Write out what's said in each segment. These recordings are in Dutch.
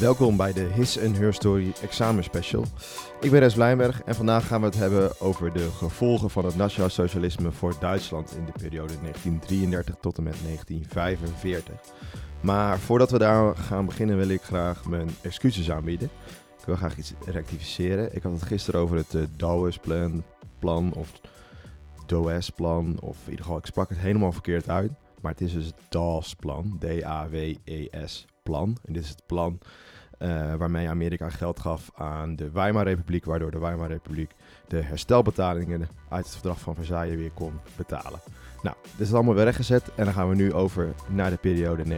Welkom bij de His and Her Story examen special. Ik ben Res Blijnberg en vandaag gaan we het hebben over de gevolgen van het nationaal socialisme voor Duitsland in de periode 1933 tot en met 1945. Maar voordat we daar gaan beginnen wil ik graag mijn excuses aanbieden. Ik wil graag iets rectificeren. Ik had het gisteren over het uh, Douwes-plan plan, of DOES-plan, of in ieder geval ik sprak het helemaal verkeerd uit. Maar het is dus het DAWES-plan, D-A-W-E-S plan. En dit is het plan uh, waarmee Amerika geld gaf aan de Weimarrepubliek, waardoor de Weimarrepubliek de herstelbetalingen uit het verdrag van Versailles weer kon betalen. Nou, dit is allemaal weer rechtgezet en dan gaan we nu over naar de periode 1933-1945.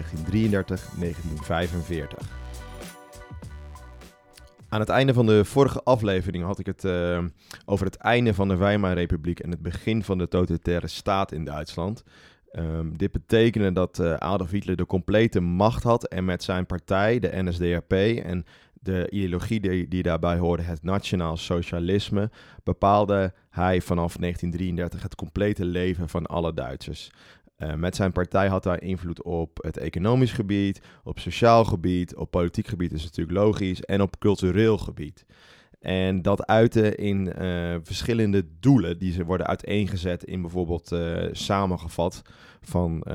Aan het einde van de vorige aflevering had ik het uh, over het einde van de Weimarrepubliek en het begin van de totalitaire staat in Duitsland. Um, dit betekende dat uh, Adolf Hitler de complete macht had en met zijn partij, de NSDAP, en de ideologie die, daarbij hoorde, het nationaal socialisme, bepaalde hij vanaf 1933 het complete leven van alle Duitsers. Uh, met zijn partij had hij invloed op het economisch gebied, op sociaal gebied, op politiek gebied is natuurlijk logisch, en op cultureel gebied. En dat uiten in uh, verschillende doelen die ze worden uiteengezet in bijvoorbeeld uh, samengevat van uh,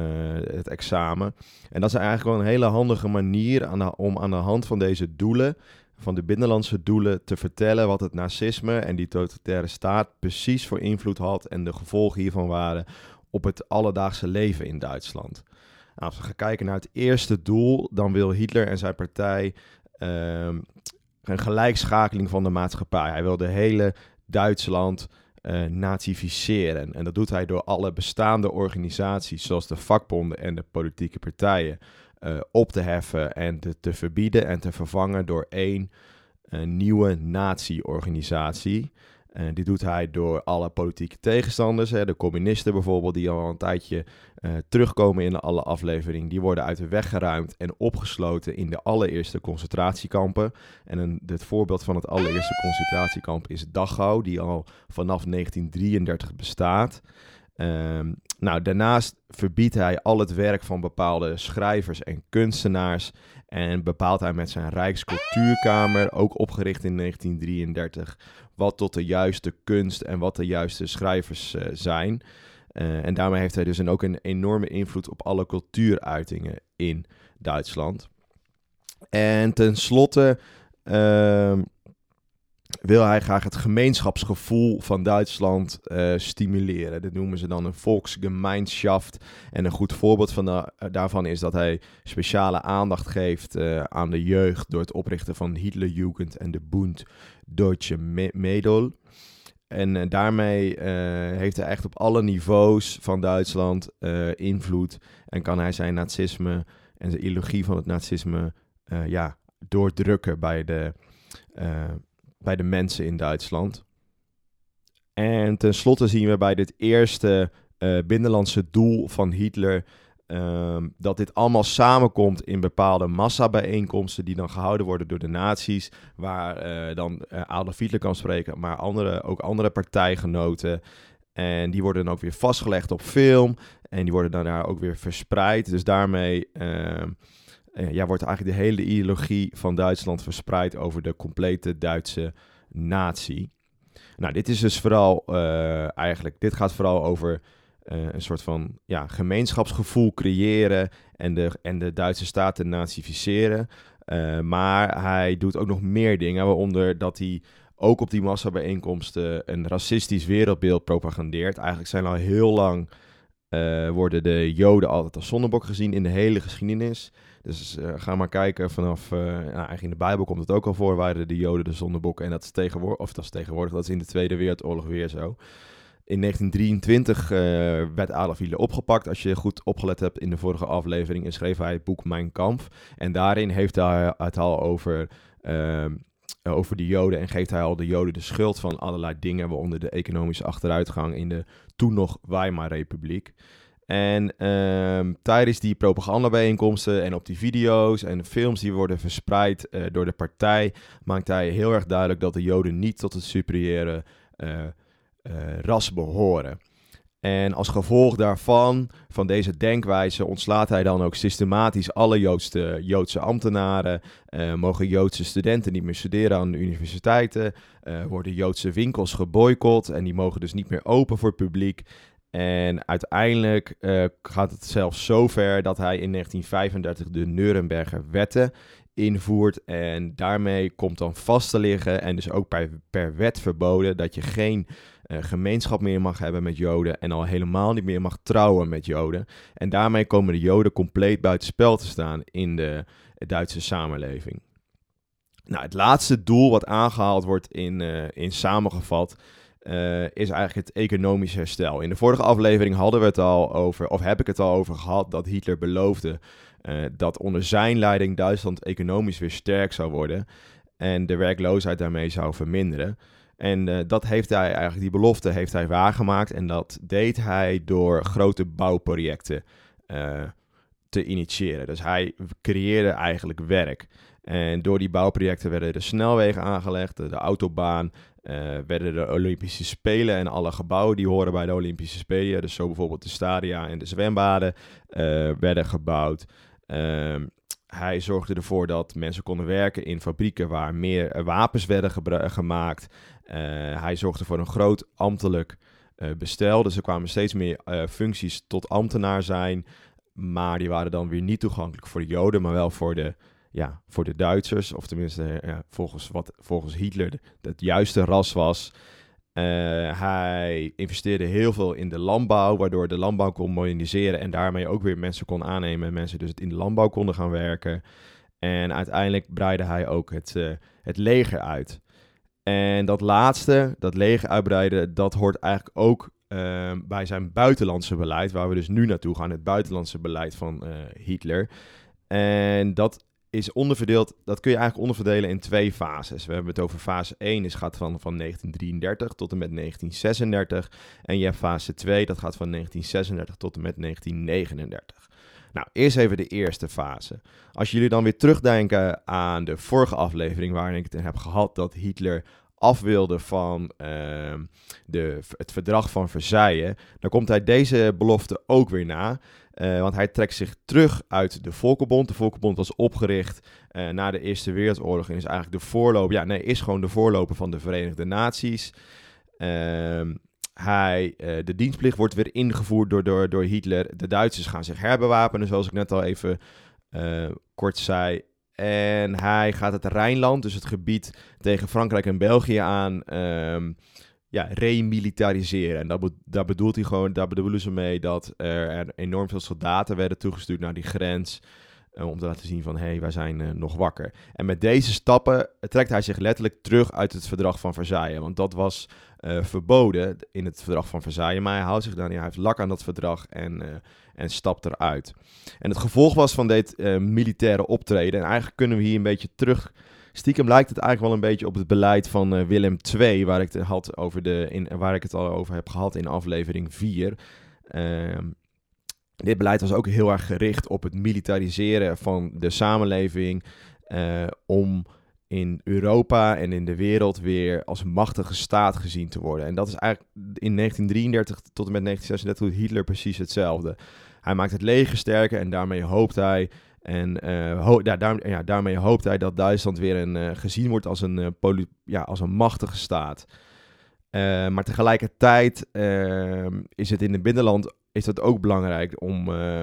het examen. En dat is eigenlijk wel een hele handige manier om aan de hand van deze doelen, van de binnenlandse doelen, te vertellen wat het nazisme en die totalitaire staat precies voor invloed had en de gevolgen hiervan waren op het alledaagse leven in Duitsland. Nou, als we gaan kijken naar het eerste doel, dan wil Hitler en zijn partij uh, een gelijkschakeling van de maatschappij. Hij wil de hele Duitsland uh. En dat doet hij door alle bestaande organisaties, zoals de vakbonden en de politieke partijen, uh, op te heffen en te, te, verbieden en te vervangen door één uh, nieuwe nazi-organisatie. Dit doet hij door alle politieke tegenstanders, hè, de communisten bijvoorbeeld, die al een tijdje uh, terugkomen in alle afleveringen. Die worden uit de weg geruimd en opgesloten in de allereerste concentratiekampen. En een, het voorbeeld van het allereerste concentratiekamp is Dachau, die al vanaf 1933 bestaat. Um, nou, daarnaast verbiedt hij al het werk van bepaalde schrijvers en kunstenaars. En bepaalt hij met zijn Rijkscultuurkamer, ook opgericht in 1933, wat tot de juiste kunst en wat de juiste schrijvers uh, zijn. Uh, en daarmee heeft hij dus een, ook een enorme invloed op alle cultuuruitingen in Duitsland. En tenslotte uh, wil hij graag het gemeenschapsgevoel van Duitsland uh, stimuleren. Dat noemen ze dan een Volksgemeinschaft. En een goed voorbeeld van de, daarvan is dat hij speciale aandacht geeft uh, aan de jeugd door het oprichten van Hitlerjugend en de Bund Deutsche Mädel. En daarmee heeft hij echt op alle niveaus van Duitsland invloed en kan hij zijn nazisme en zijn ideologie van het nazisme ja, doordrukken bij de bij de mensen in Duitsland. En tenslotte zien we bij dit eerste uh, binnenlandse doel van Hitler uh, dat dit allemaal samenkomt in bepaalde massabijeenkomsten die dan gehouden worden door de nazi's, waar uh, dan uh, Adolf Hitler kan spreken, maar andere, ook andere partijgenoten. En die worden dan ook weer vastgelegd op film en die worden daarna ook weer verspreid. Dus daarmee ehm, ja, wordt eigenlijk de hele ideologie van Duitsland verspreid over de complete Duitse natie. Nou, dit is dus vooral uh, eigenlijk, dit gaat vooral over uh, een soort van ja, gemeenschapsgevoel creëren en de, en de Duitse staat te nazificeren. maar hij doet ook nog meer dingen, waaronder dat hij ook op die massabijeenkomsten een racistisch wereldbeeld propagandeert. Eigenlijk zijn al heel lang worden de Joden altijd als zonnebok gezien in de hele geschiedenis. Dus uh, ga maar kijken vanaf, uh, nou, eigenlijk in de Bijbel komt het ook al voor, waren de Joden de zondebokken. En dat is tegenwoordig, of dat is tegenwoordig, dat is in de Tweede Wereldoorlog weer zo. In 1923 uh, werd Adolf Hitler opgepakt. Als je goed opgelet hebt in de vorige aflevering, schreef hij het boek Mijn Kamp. En daarin heeft hij het al over, ehm, over de Joden en geeft hij al de Joden de schuld van allerlei dingen, waaronder de economische achteruitgang in de toen nog Weimar-republiek. En um, tijdens die propagandabijeenkomsten en op die video's en films die worden verspreid uh, door de partij, maakt hij heel erg duidelijk dat de Joden niet tot het superieure uh, ras behoren. En als gevolg daarvan, van deze denkwijze, ontslaat hij dan ook systematisch alle Joodse, Joodse ambtenaren. Uh, mogen Joodse studenten niet meer studeren aan de universiteiten. Uh, worden Joodse winkels geboycott en die mogen dus niet meer open voor het publiek. En uiteindelijk uh, gaat het zelfs zo ver dat hij in 1935 de Nuremberger wetten invoert. En daarmee komt dan vast te liggen en dus ook per, per wet verboden dat je geen gemeenschap meer mag hebben met Joden en al helemaal niet meer mag trouwen met Joden. En daarmee komen de Joden compleet buitenspel te staan in de Duitse samenleving. Nou, het laatste doel wat aangehaald wordt in, uh, in samengevat uh, is eigenlijk het economisch herstel. In de vorige aflevering hadden we het al over, of heb ik het al over gehad, dat Hitler beloofde dat onder zijn leiding Duitsland economisch weer sterk zou worden en de werkloosheid daarmee zou verminderen. En uh, dat heeft hij eigenlijk, die belofte heeft hij waargemaakt. En dat deed hij door grote bouwprojecten uh, te initiëren. Dus hij creëerde eigenlijk werk. En door die bouwprojecten werden de snelwegen aangelegd, de, autobaan, uh, werden de Olympische Spelen en alle gebouwen die horen bij de Olympische Spelen, dus zo bijvoorbeeld de stadia en de zwembaden, werden gebouwd. Ehm, hij zorgde ervoor dat mensen konden werken in fabrieken waar meer wapens werden gemaakt. Uh, hij zorgde voor een groot ambtelijk uh, bestel. Dus er kwamen steeds meer uh, functies tot ambtenaar zijn. Maar die waren dan weer niet toegankelijk voor de Joden, maar wel voor de, ja, voor de Duitsers. Of tenminste, ja, volgens, wat volgens Hitler het juiste ras was. hij investeerde heel veel in de landbouw, waardoor de landbouw kon moderniseren en daarmee ook weer mensen kon aannemen en mensen dus in de landbouw konden gaan werken. En uiteindelijk breidde hij ook het, het leger uit. En dat laatste, dat leger uitbreiden, dat hoort eigenlijk ook uh, bij zijn buitenlandse beleid, waar we dus nu naartoe gaan, het buitenlandse beleid van uh, Hitler. En dat is onderverdeeld, dat kun je eigenlijk onderverdelen in twee fases. We hebben het over fase 1, dat gaat van, van 1933 tot en met 1936. En je hebt fase 2, dat gaat van 1936 tot en met 1939. Nou, eerst even de eerste fase. Als jullie dan weer terugdenken aan de vorige aflevering, waarin ik het heb gehad dat Hitler af wilde van uh, de, het verdrag van Versailles, dan komt hij deze belofte ook weer na. Uh, want hij trekt zich terug uit de Volkenbond. De Volkenbond was opgericht uh, na de Eerste Wereldoorlog en is eigenlijk de voorloper, ja, nee, is gewoon de voorloper van de Verenigde Naties. Hij, uh, de dienstplicht wordt weer ingevoerd door, door, door Hitler. De Duitsers gaan zich herbewapenen, zoals ik net al even uh, kort zei. En hij gaat het Rijnland, dus het gebied tegen Frankrijk en België aan, um, ja, remilitariseren. En dat daar bedoelt hij gewoon, daar bedoelen ze mee dat er enorm veel soldaten werden toegestuurd naar die grens. Uh, om te laten zien van, hé, hey, wij zijn uh, nog wakker. En met deze stappen trekt hij zich letterlijk terug uit het verdrag van Versailles. Want dat was uh, verboden in het verdrag van Versailles. Maar hij houdt zich dan hij heeft lak aan dat verdrag en, en stapt eruit. En het gevolg was van dit militaire optreden. En eigenlijk kunnen we hier een beetje terug... Stiekem lijkt het eigenlijk wel een beetje op het beleid van Willem II, waar ik, het had over de, in, waar ik het al over heb gehad in aflevering 4. Ehm, dit beleid was ook heel erg gericht op het militariseren van de samenleving. Uh, om in Europa en in de wereld weer als machtige staat gezien te worden. En dat is eigenlijk in 1933 tot en met 1936 doet Hitler precies hetzelfde. Hij maakt het leger sterker en daarmee hoopt hij. En ho ja, daar, ja, daarmee hoopt hij dat Duitsland weer een, uh, gezien wordt als een, ja, als een machtige staat. Maar tegelijkertijd ehm, is het in het binnenland is dat ook belangrijk om, uh,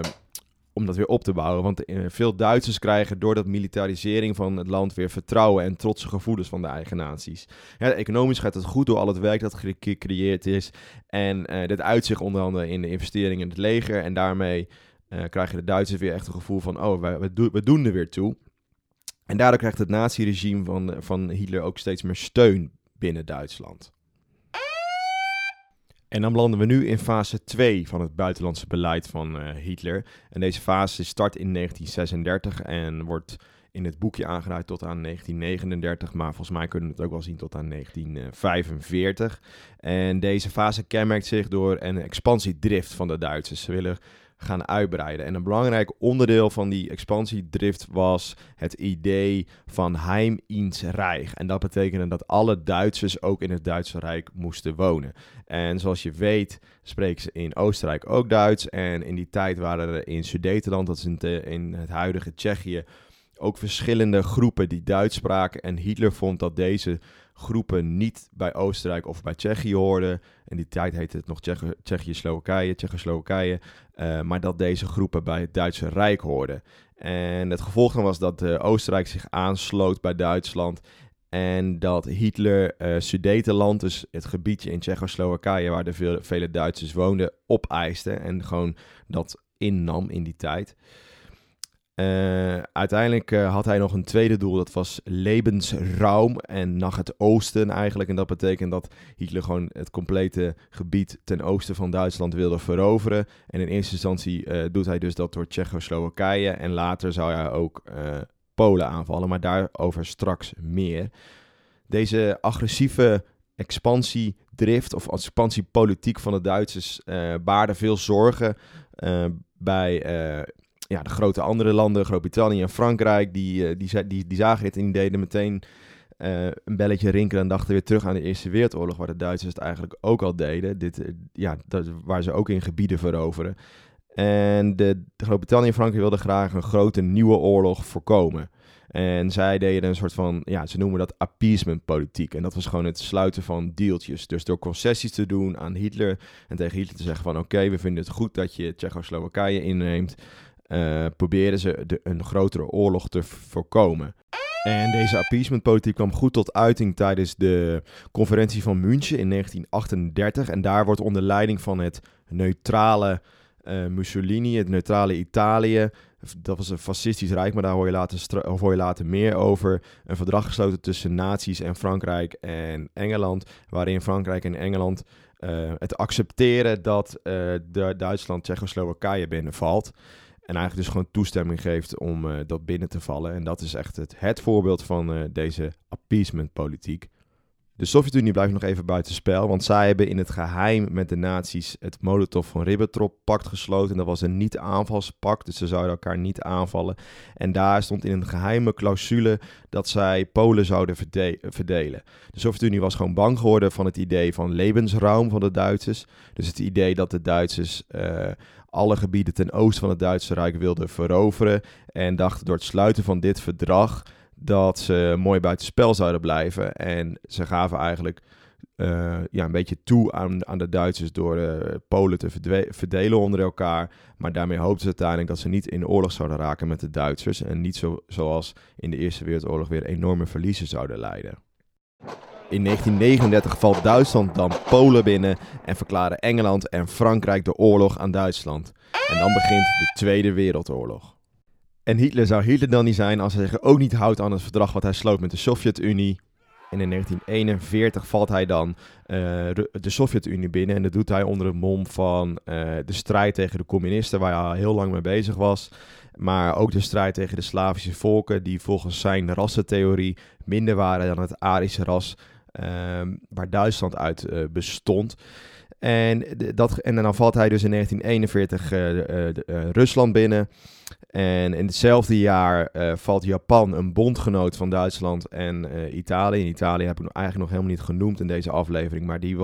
om dat weer op te bouwen. Want eh, veel Duitsers krijgen door dat militarisering van het land weer vertrouwen en trotse gevoelens van de eigen naties. Ja, economisch gaat het goed door al het werk dat gecreëerd is. En dit uitzicht onder andere in de investeringen in het leger. En daarmee krijgen de Duitsers weer echt een gevoel van, oh, we, we doen er weer toe. En daardoor krijgt het naziregime van, van Hitler ook steeds meer steun binnen Duitsland. En dan landen we nu in fase 2 van het buitenlandse beleid van uh, Hitler. En deze fase start in 1936 en wordt in het boekje aangeduid tot aan 1939, maar volgens mij kunnen we het ook wel zien tot aan 1945. En deze fase kenmerkt zich door een expansiedrift van de Duitsers. Ze willen gaan uitbreiden. En een belangrijk onderdeel van die expansiedrift was het idee van Heim ins Reich. En dat betekende dat alle Duitsers ook in het Duitse Rijk moesten wonen. En zoals je weet spreken ze in Oostenrijk ook Duits. En in die tijd waren er in Sudetenland, dat is in, het huidige Tsjechië, ook verschillende groepen die Duits spraken. En Hitler vond dat deze groepen niet bij Oostenrijk of bij Tsjechië hoorden. In die tijd heette het nog Tsjechië, Slowakije, Tsjechoslowakije. Uh, maar dat deze groepen bij het Duitse Rijk hoorden. En het gevolg dan was dat Oostenrijk zich aansloot bij Duitsland. En dat Hitler uh, Sudetenland, dus het gebiedje in Tsjechoslowakije waar de veel, vele Duitsers woonden, opeiste. En gewoon dat innam in die tijd. Uh, uiteindelijk uh, had hij nog een tweede doel, dat was Lebensraum en nach het oosten eigenlijk. En dat betekent dat Hitler gewoon het complete gebied ten oosten van Duitsland wilde veroveren. En in eerste instantie uh, doet hij dus dat door Tsjechoslowakije en later zou hij ook Polen aanvallen, maar daarover straks meer. Deze agressieve expansiedrift of expansiepolitiek van de Duitsers baarde veel zorgen bij ja, de grote andere landen, Groot-Brittannië en Frankrijk, die, uh, die, die, die zagen het en die deden meteen uh, een belletje rinkelen en dachten weer terug aan de Eerste Wereldoorlog, waar de Duitsers het eigenlijk ook al deden. Dit, uh, ja, dat, waar ze ook in gebieden veroveren. En de, de Groot-Brittannië en Frankrijk wilden graag een grote nieuwe oorlog voorkomen. En zij deden een soort van, ja, ze noemen dat appeasement politiek. En dat was gewoon het sluiten van deeltjes. Dus door concessies te doen aan Hitler en tegen Hitler te zeggen van oké, we vinden het goed dat je Tsjechoslowakije inneemt uh, proberen ze de, een grotere oorlog te voorkomen. En deze appeasementpolitiek kwam goed tot uiting tijdens de conferentie van München in 1938. En daar wordt onder leiding van het neutrale uh, Mussolini, het neutrale Italië, dat was een fascistisch rijk, maar daar hoor je, later hoor je later meer over. Een verdrag gesloten tussen nazi's en Frankrijk en Engeland, waarin Frankrijk en Engeland uh, het accepteren dat de Duitsland Tsjechoslowakije binnenvalt. En eigenlijk dus gewoon toestemming geeft om uh, dat binnen te vallen. En dat is echt het, het voorbeeld van uh, deze appeasement-politiek. De Sovjet-Unie blijft nog even buiten spel, want zij hebben in het geheim met de nazi's het Molotov van Ribbentrop-pact gesloten. Dat was een niet-aanvalspact, dus ze zouden elkaar niet aanvallen. En daar stond in een geheime clausule dat zij Polen zouden verde verdelen. De Sovjet-Unie was gewoon bang geworden van het idee van levensruim van de Duitsers. Dus het idee dat de Duitsers uh, alle gebieden ten oosten van het Duitse Rijk wilden veroveren. En dachten door het sluiten van dit verdrag dat ze mooi buiten spel zouden blijven. En ze gaven eigenlijk uh, ja, een beetje toe aan, aan de Duitsers door uh, Polen te verdelen onder elkaar. Maar daarmee hoopten ze uiteindelijk dat ze niet in oorlog zouden raken met de Duitsers. En niet zo, zoals in de Eerste Wereldoorlog weer enorme verliezen zouden leiden. In 1939 valt Duitsland dan Polen binnen en verklaren Engeland en Frankrijk de oorlog aan Duitsland. En dan begint de Tweede Wereldoorlog. En Hitler zou Hitler dan niet zijn als hij zich ook niet houdt aan het verdrag wat hij sloot met de Sovjet-Unie. En in 1941 valt hij dan uh, de Sovjet-Unie binnen. En dat doet hij onder het mom van uh, de strijd tegen de communisten, waar hij al heel lang mee bezig was. Maar ook de strijd tegen de Slavische volken, die volgens zijn rassentheorie minder waren dan het Arische ras Ehm, waar Duitsland uit eh, bestond. En, dat, en dan valt hij dus in 1941 uh, uh, Rusland binnen. En in hetzelfde jaar uh, valt Japan, een bondgenoot van Duitsland en uh, Italië. In Italië heb ik eigenlijk nog helemaal niet genoemd in deze aflevering, maar die,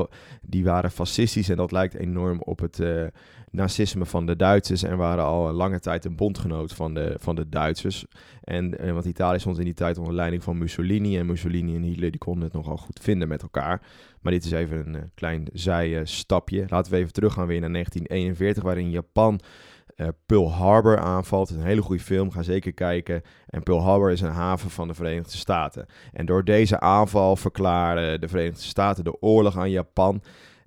die waren fascistisch en dat lijkt enorm op het uh, nazisme van de Duitsers en waren al een lange tijd een bondgenoot van de, van de Duitsers. En want Italië stond in die tijd onder leiding van Mussolini en Mussolini en Hitler die konden het nogal goed vinden met elkaar. Maar dit is even een klein zijstapje. Laten we even teruggaan weer naar 1941, waarin Japan uh, Pearl Harbor aanvalt. Een hele goede film, ga zeker kijken. En Pearl Harbor is een haven van de Verenigde Staten. En door deze aanval verklaren de Verenigde Staten de oorlog aan Japan.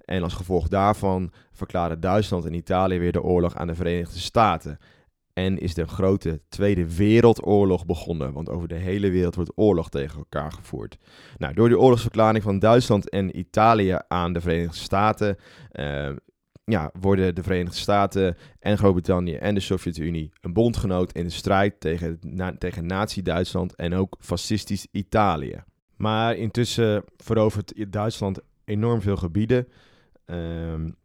En als gevolg daarvan verklaren Duitsland en Italië weer de oorlog aan de Verenigde Staten. En is de grote Tweede Wereldoorlog begonnen. Want over de hele wereld wordt oorlog tegen elkaar gevoerd. Nou, door de oorlogsverklaring van Duitsland en Italië aan de Verenigde Staten uh, ja, worden de Verenigde Staten en Groot-Brittannië en de Sovjet-Unie een bondgenoot in de strijd tegen, na, tegen Nazi-Duitsland en ook fascistisch Italië. Maar intussen verovert Duitsland enorm veel gebieden. Um,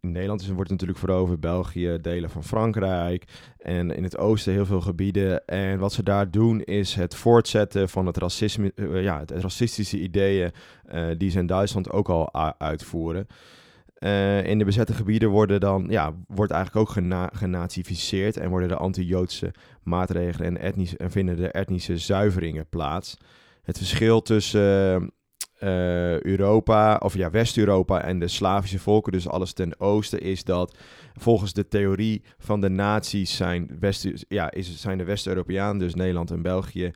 in Nederland wordt natuurlijk veroverd, België, delen van Frankrijk en in het oosten heel veel gebieden. En wat ze daar doen is het voortzetten van het, racisme, uh, ja, het racistische ideeën uh, die ze in Duitsland ook al uitvoeren. Uh, in de bezette gebieden worden dan, ja, wordt eigenlijk ook gena genazificeerd en worden de anti-Joodse maatregelen en, etnisch, en vinden de etnische zuiveringen plaats. Het verschil tussen uh, Europa, of ja, West-Europa en de Slavische volken, dus alles ten oosten, is dat volgens de theorie van de naties zijn, West, ja, is, zijn de West-Europeanen, dus Nederland en België,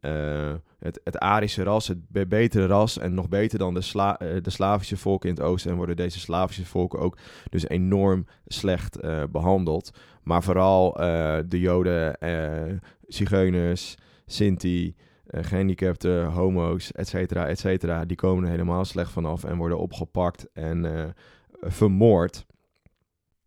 uh, het, het Arische ras, het betere ras en nog beter dan de, Sla uh, de Slavische volken in het oosten. En worden deze Slavische volken ook dus enorm slecht uh, behandeld. Maar vooral de Joden, Zigeuners, Sinti, gehandicapten, homo's, et cetera, et cetera, die komen er helemaal slecht vanaf en worden opgepakt en vermoord.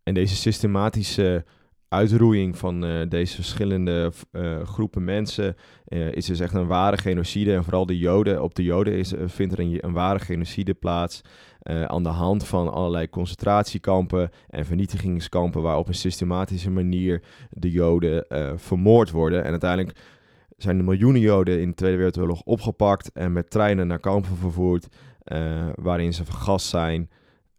En deze systematische uitroeiing van uh, deze verschillende uh, groepen mensen uh, is dus echt een ware genocide. En vooral de Joden, op de Joden is, vindt er een, een, ware genocide plaats. aan de hand van allerlei concentratiekampen en vernietigingskampen, waar op een systematische manier de Joden vermoord worden. En uiteindelijk zijn de miljoenen Joden in de Tweede Wereldoorlog opgepakt en met treinen naar kampen vervoerd, waarin ze vergast zijn.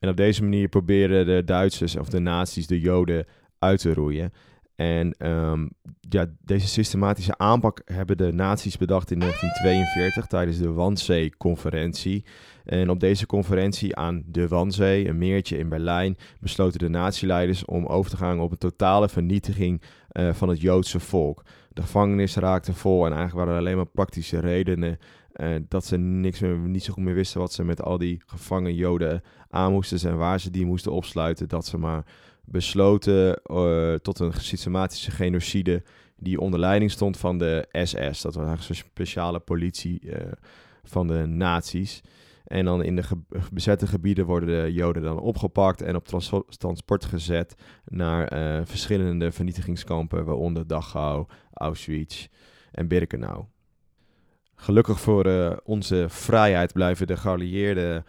En op deze manier proberen de Duitsers of de nazi's de Joden uit te roeien. En um, ja, deze systematische aanpak hebben de nazi's bedacht in 1942 tijdens de Wannsee-conferentie. En op deze conferentie aan de Wannsee, een meertje in Berlijn, besloten de nazileiders om over te gaan op een totale vernietiging uh, van het Joodse volk. De gevangenis raakte vol en eigenlijk waren er alleen maar praktische redenen uh, dat ze niks meer, niet zo goed meer wisten wat ze met al die gevangen Joden aan moesten en waar ze die moesten opsluiten. Dat ze maar besloten uh, tot een systematische genocide die onder leiding stond van de SS. Dat was een speciale politie uh, van de nazi's. En dan in de bezette gebieden worden de Joden dan opgepakt en op trans transport gezet naar uh, verschillende vernietigingskampen, waaronder Dachau, Auschwitz en Birkenau. Gelukkig voor onze vrijheid blijven de geallieerden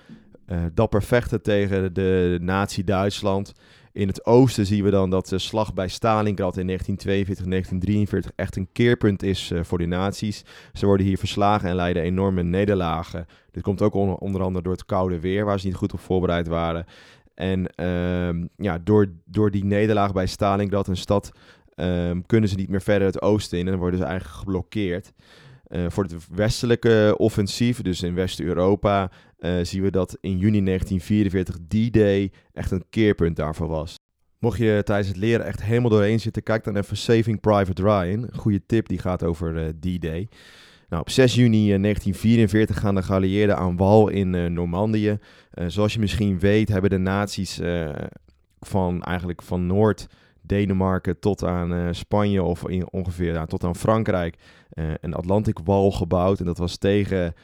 dapper vechten tegen de nazi-Duitsland. In het oosten zien we dan dat de slag bij Stalingrad in 1942, 1943 echt een keerpunt is uh, voor de nazi's. Ze worden hier verslagen en leiden enorme nederlagen. Dit komt ook on onder andere door het koude weer, waar ze niet goed op voorbereid waren. En uh, ja, door, door die nederlaag bij Stalingrad, een stad, uh, kunnen ze niet meer verder het oosten in en worden ze eigenlijk geblokkeerd. Uh, voor het westelijke offensief, dus in West-Europa, uh, zien we dat in juni 1944 D-Day echt een keerpunt daarvoor was. Mocht je tijdens het leren echt helemaal doorheen zitten, kijk dan even Saving Private Ryan. Een goede tip, die gaat over uh, D-Day. Nou, op 6 juni 1944 gaan de geallieerden aan wal in Normandië. zoals je misschien weet hebben de nazi's van eigenlijk van Noord Denemarken tot aan Spanje of in, ongeveer nou, tot aan Frankrijk een Atlantic Wall gebouwd. En dat was tegen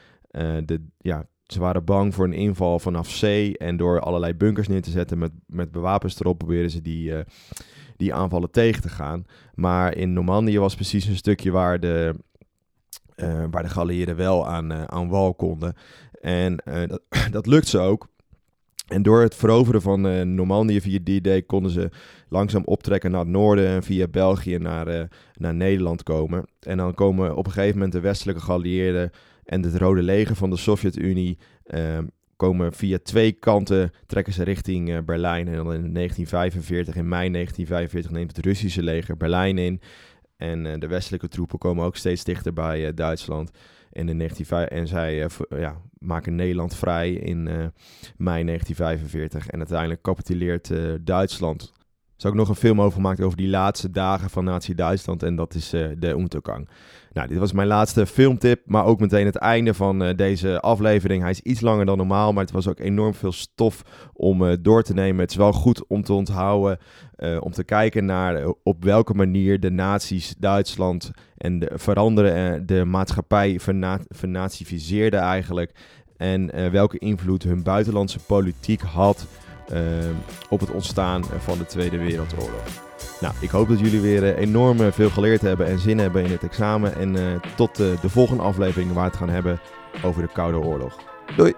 de, ja, ze waren bang voor een inval vanaf zee en door allerlei bunkers neer te zetten met, met bewapens erop probeerden ze die, die aanvallen tegen te gaan. Maar in Normandië was precies een stukje waar de, uh, waar de wel aan, aan wal konden. En dat, dat lukt ze ook. En door het veroveren van uh, Normandië via die day konden ze langzaam optrekken naar het noorden en via België naar, uh, naar Nederland komen. En dan komen op een gegeven moment de westelijke geallieerden en het Rode Leger van de Sovjet-Unie uh, komen via twee kanten, trekken ze richting uh, Berlijn. En dan in 1945, in mei 1945, neemt het Russische leger Berlijn in. En uh, de westelijke troepen komen ook steeds dichter bij uh, Duitsland. En, in 19, en zij ja, maken Nederland vrij in mei 1945. En uiteindelijk capituleert Duitsland. Is ook nog een film over gemaakt over die laatste dagen van Nazi-Duitsland. En dat is de Untergang. Nou, dit was mijn laatste filmtip, maar ook meteen het einde van uh, deze aflevering. Hij is iets langer dan normaal, maar het was ook enorm veel stof om uh, door te nemen. Het is wel goed om te onthouden, om te kijken naar op welke manier de nazi's Duitsland en de, veranderen de maatschappij verna eigenlijk. En welke invloed hun buitenlandse politiek had op het ontstaan van de Tweede Wereldoorlog. Nou, ik hoop dat jullie weer uh, enorm eh, veel geleerd hebben en zin hebben in het examen. En tot de volgende aflevering waar we het gaan hebben over de Koude Oorlog. Doei!